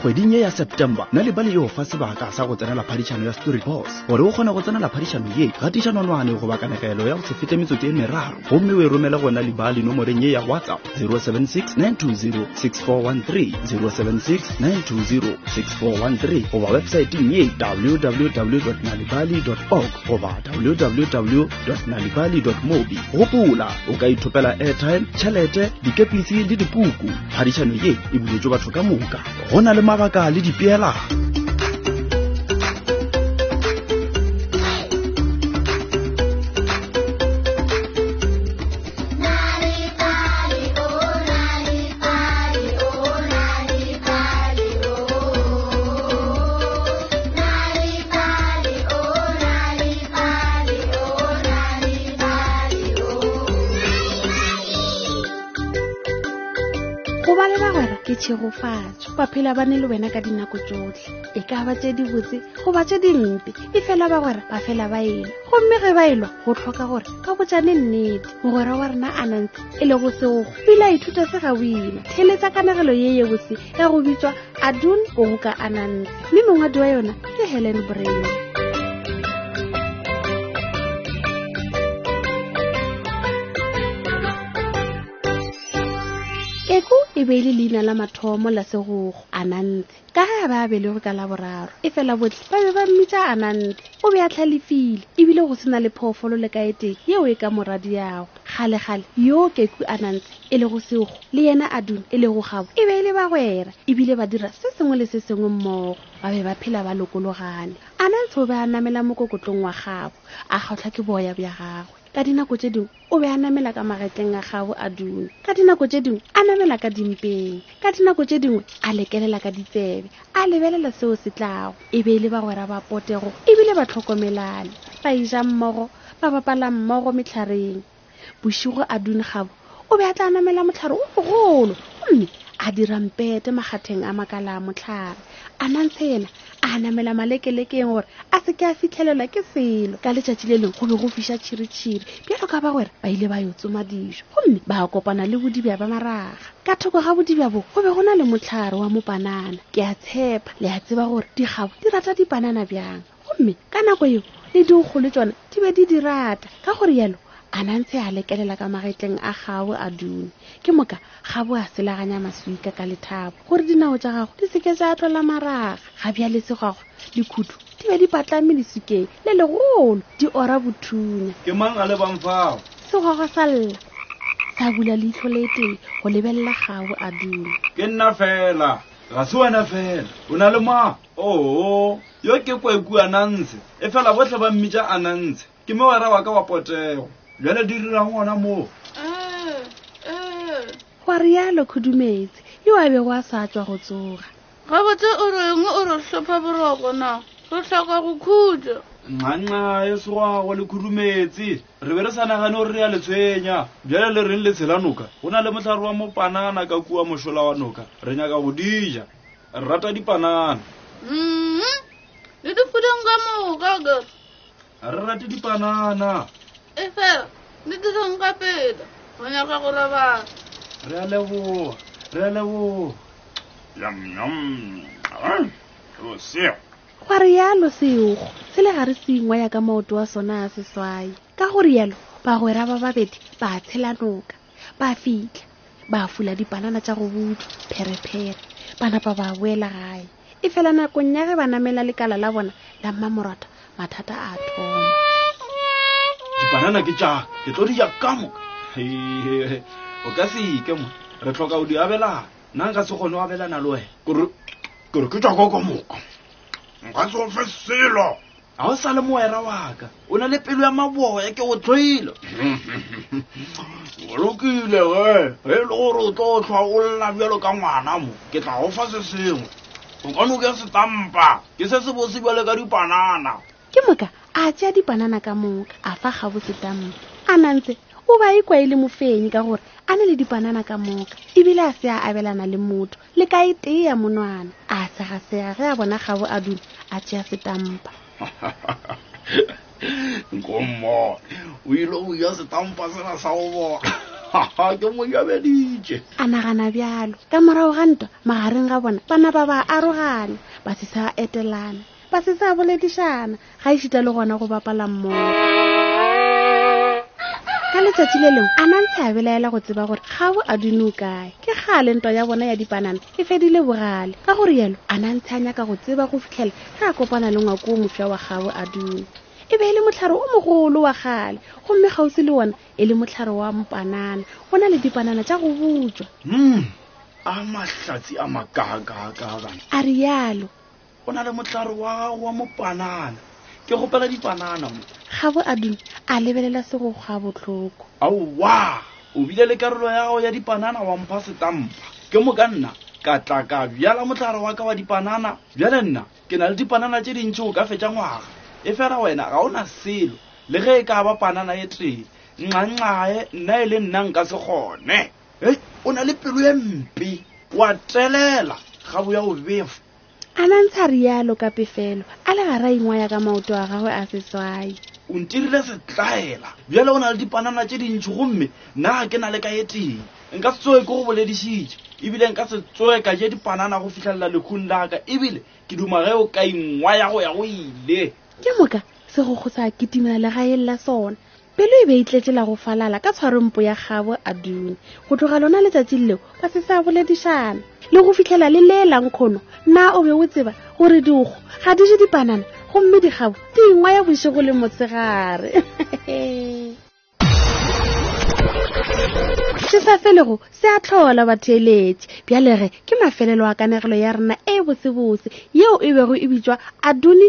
kgweding ye ya september na le ba le yo fa sebaka sa go tsenela phadišano ya story boss gore o kgona go tsenela phadišano ye gatiša nonwane goba kanegelo ya go se fete metsotso e meraro gomme o e romele gona libali nomoreng ye ya whatsapp 076 920 6413 076 920 6413 goba websaeteng ye www nalibali org goba www nalipali mobi gopola o ka ithopela airtime tšhelete dikepisi le dipuku phadišano ye e buletšwe batho ka moka go na le mabaka le dipeela tšhegofatšo ba phela ba ne le wena ka dinako tsotlhe e ka ba tše dibotse goba tše dimpe e fela bagwera ba fela ba ela gomme ge ba elwa go tlhoka gore ka botšane nnete mogwera wa rena a nantse e le go seogo pila ithuta se ga o ina theletsa kanagelo ye ye bose ya go bitswa adun o go ka a nantse mme mongwadi wa yona ke helen brain eko e be e le leina la mathomo la segogo a nantse ka ge a be a belegwe ka laboraro e fela botle ba be ba mmitša anantle o be a tlhalefile ebile go se na le phoofolo le ka etee yeo e ka moradiago kgalekgale yoo keku anantle e lego sego le yena aduna e lego gabo e be e le bagwera ebile ba dira se sengwe le se sengwe mmogo ba be ba phela ba lokologane anantle o be a namela mokokotlong wa gabo a kgatlhwa ke boya bja gagwe ka dinako tše dingwe o be a namela ka magetleng a gabo a dune ka dinako tše dingwe a namela ka dimpeng ka dinako tše dingwe a lekelela ka ditsebe a lebelela seo se tlago e be e le bagwera ba potego ebile ba tlhokomelane ba eja mmogo ba bapala mmogo metlhareng bošigo a dune gabo o be a tla namela motlhare o mogolo gomme a dira mpete makgatheng a makala a motlhare a nantshhe yena a namela malekelekeng gore a se ke a fitlhelelwa ke selo ka letšatši le leng go be go fiša tšhiritšhiri bjalo ka ba gore ba ile ba yo tsoma dijo gomme ba kopana le bodibja ba maraga ka thoko ga bodibja bo go be go na le motlhare wa mopanana ke a tshepa le a tseba gore dikgabo di rata dipanana bjang gomme ka nako eo le dikgolo tsona di be di di rata ka gore yalo a na ntse a lekelela ka magetleng a gabo a dune ke moka gabo a selaganya maswika ka lethabo gore dinao tša gago di seke tša tlola maraga ga bjale segwagwa dikhutu di be di patlame leswikeng le legolo di ora bothunya ke mang a lebang fao segwagwa sa lla sa bula leitlho le tee go lebelela gabo a dune ke nna fela ga se wena fela o na le ma oo yo ke kwaikuanantshe e fela botlhe ba mmitša anantshe Ke mogwera wa ka wa potego. Bjale di rirang gona moo? Gwa rialo Khudumetse, yo a bego a sa tšwa go tsoga. Gabotse o reng o re hlopha boroko na? Re tlhoka go khutša. Nqanqa e segwago le Khudumetse. Re be re sa nagane gore re ya le tshwenya. Bjale le reng le tshela noka? Go na le mohlare wa mopanana ka kua mošola wa noka. Re nyaka go dija. Re rata dipanana. Mm-hmm. Le di fudeng ka moka, Gert. a re rate dipanana e fela le direng ka pele go nyaka go robala re a leboa re a leboa gwa rialo seogo se le gare se ingwa ya ka maoto wa sona a seswai ka go rialo bagwera ba babedi ba tshela noka ba fitlha ba fula dipanana tša go butswa pherephere ba napa ba boela gae E fela nakong ya ge ba namela lekala la bona la mmamorata mathata a thoma dipanana ke tša ke tlo di ja ka moka o ka se ike mo re tlhoka go di abelana nna nka se kgone go abelana le wena kore ke tša koko moka nka se go fe selo ga o sa le moera wa ka o na le pelo ya maboya ke go tlhoile lokile ge ge e le gore o tlo tlhwa o lla bjalo ka ngwana mo ke tla go fa se sengwe o ka noke setampa ke se se bose bjale ka dipanana ke moka a tšea dipanana ka moka a fa gabo setampa a nantse o ba e kwa e le mofenyi ka gore a ne le dipanana ka moka ebile a se a abelana le motho le ka e tee ya monwana a segasega ge a bona gabo a dula a tšea setampa nkommo o ile go ja setampa sena sa go bona ke mo jabeditše a nagana bjalo ka morago ga ntwa magareng ga bona bana ba ba arogana ba se sa etelana ba se sa boledišana ga e šita le gona go bapala mmogo ka letsatsi le lengwe a nantse a belaela go tseba gore ga bo a dune o kae ke gale nto ya bona ya dipanana e fedile bogale ka gore yalo a nantse a nyaka go tseba go fitlhela ge a kopana le ngwako o mofsa wa gabo a dune e be e le motlhare o mogolo wa gale gomme kgautsi le ona e le motlhare wa mpanana o na le dipanana tša go butswa hmm, a mahlatsi a makakakakana a rialo O na le motlare wa gago wa mopanana. Ke gopela dipanana mo. Kgabo a dule a lebelela Segokgwa botloko. Aowa! O bile le karolo ya gago ya dipanana wa mpha setampa. Ke moka nna ka tla ka bjala motlare wa ka wa dipanana. Bjale nna ke na le dipanana tše dintši go ka fetša ngwaga. Efela wena ga o na selo, le ge e ka ba panana e tee. Nxa-nxae, nna e le nna nka se kgone. Hei, o na le pelo e mpe. O a telela, Kgabo ya go befa. a na ntsha rialo ka pefelo a le gara ingwaya ka maoto a gagwe a seswai o ntirile setlaela bjale o na le dipanana tše dintšhi gomme na ke na le ka e tee nka se tsoge ke go boledišitše ebile nka se tsoge ka je dipanana go fitlhelela lekgong la ka ebile ke duma ge o ka ingwaya go ya go ile ke moka segokgo sa kitimela legaeng la sona pelo e be e tletše la go falala ka tshwarompo ya gabo a dune go tloga lona letsatsing leo ba se sa boledišana le go fitlhela le leelang kgono na o be o tseba gore dikgo ga di je dipanana gomme dikgabo di ingwa ya bošego le mosegare se sa felego se a tlhola batheeletše bjalege ke mafelelo a kanegelo ya rena e botsebotse yeo e bego e bitšwa aduni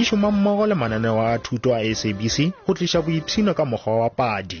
e šoma mmogo le mananeo a thuto a sabc go tliša boipshino ka mokgwa wa padi